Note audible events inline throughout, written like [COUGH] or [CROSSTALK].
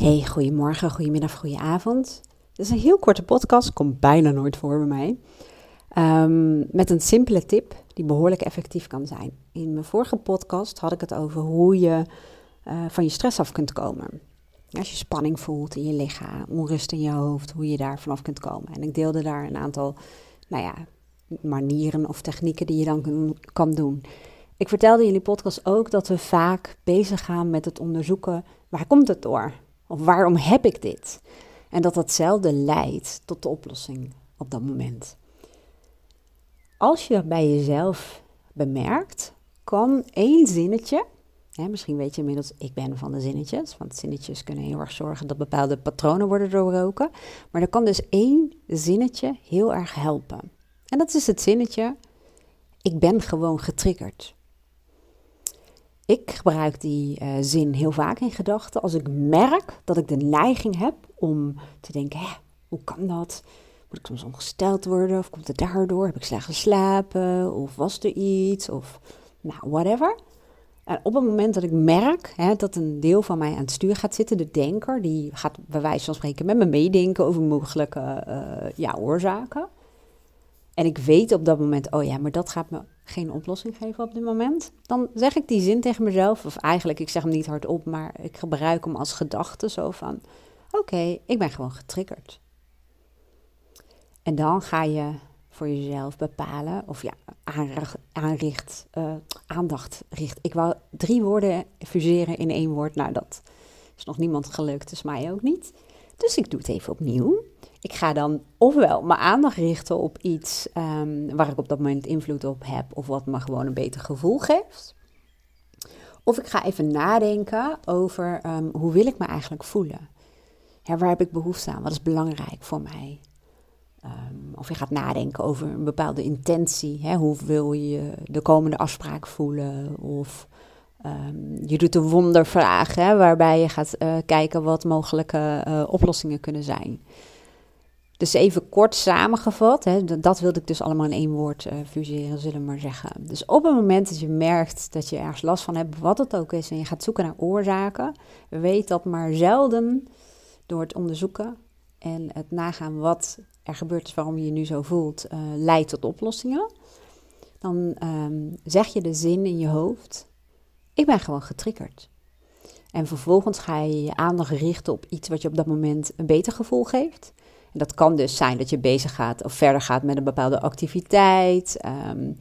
Hey, goedemorgen, goedemiddag, goedenavond. Dit is een heel korte podcast, komt bijna nooit voor bij mij. Um, met een simpele tip die behoorlijk effectief kan zijn. In mijn vorige podcast had ik het over hoe je uh, van je stress af kunt komen. Als je spanning voelt in je lichaam, onrust in je hoofd, hoe je daar vanaf kunt komen. En ik deelde daar een aantal, nou ja, manieren of technieken die je dan kan doen. Ik vertelde in die podcast ook dat we vaak bezig gaan met het onderzoeken waar komt het door? Of waarom heb ik dit? En dat datzelfde leidt tot de oplossing op dat moment. Als je dat bij jezelf bemerkt, kan één zinnetje, hè, misschien weet je inmiddels, ik ben van de zinnetjes, want zinnetjes kunnen heel erg zorgen dat bepaalde patronen worden doorbroken, maar er kan dus één zinnetje heel erg helpen. En dat is het zinnetje, ik ben gewoon getriggerd. Ik gebruik die uh, zin heel vaak in gedachten als ik merk dat ik de neiging heb om te denken: hè, hoe kan dat? Moet ik soms ongesteld worden? Of komt het daardoor? Heb ik slecht geslapen? Of was er iets? Of nou, whatever. En op het moment dat ik merk hè, dat een deel van mij aan het stuur gaat zitten, de denker, die gaat bij wijze van spreken met me meedenken over mogelijke uh, ja, oorzaken. En ik weet op dat moment, oh ja, maar dat gaat me geen oplossing geven op dit moment. Dan zeg ik die zin tegen mezelf, of eigenlijk, ik zeg hem niet hardop, maar ik gebruik hem als gedachte zo van, oké, ik ben gewoon getriggerd. En dan ga je voor jezelf bepalen, of ja, aanricht, uh, aandacht richt. Ik wou drie woorden fuseren in één woord, nou dat is nog niemand gelukt, dus mij ook niet. Dus ik doe het even opnieuw. Ik ga dan ofwel mijn aandacht richten op iets um, waar ik op dat moment invloed op heb, of wat me gewoon een beter gevoel geeft. Of ik ga even nadenken over um, hoe wil ik me eigenlijk voelen. Ja, waar heb ik behoefte aan? Wat is belangrijk voor mij? Um, of je gaat nadenken over een bepaalde intentie. Hè? Hoe wil je de komende afspraak voelen? Of je doet een wondervraag, hè? waarbij je gaat uh, kijken wat mogelijke uh, oplossingen kunnen zijn. Dus even kort samengevat, hè, dat wilde ik dus allemaal in één woord uh, fuseren, zullen we maar zeggen. Dus op het moment dat je merkt dat je ergens last van hebt, wat het ook is, en je gaat zoeken naar oorzaken, weet dat maar zelden door het onderzoeken en het nagaan wat er gebeurt is, waarom je je nu zo voelt, uh, leidt tot oplossingen. Dan um, zeg je de zin in je hoofd, ik ben gewoon getriggerd. En vervolgens ga je je aandacht richten op iets wat je op dat moment een beter gevoel geeft. Dat kan dus zijn dat je bezig gaat of verder gaat met een bepaalde activiteit. Um,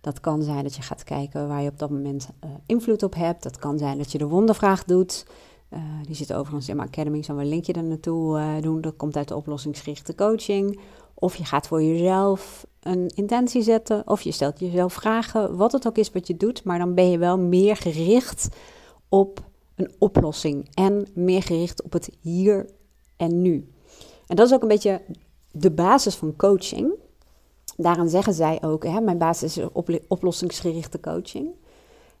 dat kan zijn dat je gaat kijken waar je op dat moment uh, invloed op hebt. Dat kan zijn dat je de wondervraag doet. Uh, die zit overigens in mijn academy, ik zal een linkje er naartoe uh, doen. Dat komt uit de oplossingsgerichte coaching. Of je gaat voor jezelf een intentie zetten. Of je stelt jezelf vragen, wat het ook is wat je doet. Maar dan ben je wel meer gericht op een oplossing. En meer gericht op het hier en nu. En dat is ook een beetje de basis van coaching. Daarin zeggen zij ook, hè, mijn basis is oplossingsgerichte coaching.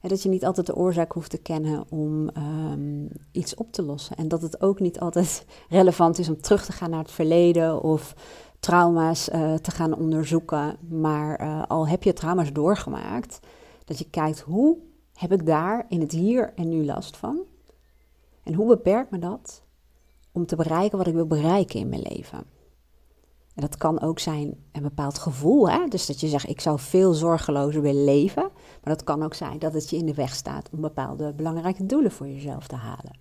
Hè, dat je niet altijd de oorzaak hoeft te kennen om um, iets op te lossen. En dat het ook niet altijd [LAUGHS] relevant is om terug te gaan naar het verleden of trauma's uh, te gaan onderzoeken. Maar uh, al heb je trauma's doorgemaakt, dat je kijkt hoe heb ik daar in het hier en nu last van? En hoe beperkt me dat? Om te bereiken wat ik wil bereiken in mijn leven. En dat kan ook zijn een bepaald gevoel. Hè? Dus dat je zegt, ik zou veel zorgelozer willen leven. Maar dat kan ook zijn dat het je in de weg staat om bepaalde belangrijke doelen voor jezelf te halen.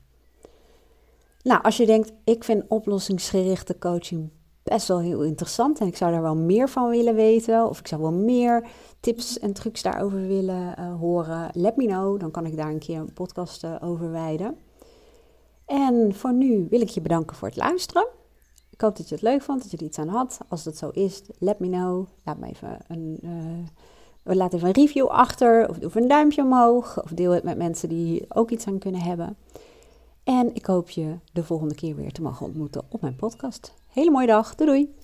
Nou, als je denkt, ik vind oplossingsgerichte coaching best wel heel interessant en ik zou daar wel meer van willen weten, of ik zou wel meer tips en trucs daarover willen uh, horen, let me know. Dan kan ik daar een keer een podcast uh, over wijden. En voor nu wil ik je bedanken voor het luisteren. Ik hoop dat je het leuk vond, dat je er iets aan had. Als dat zo is, let me know. Laat me even een, uh, laat even een review achter. Of doe een duimpje omhoog. Of deel het met mensen die ook iets aan kunnen hebben. En ik hoop je de volgende keer weer te mogen ontmoeten op mijn podcast. Hele mooie dag. Doei doei.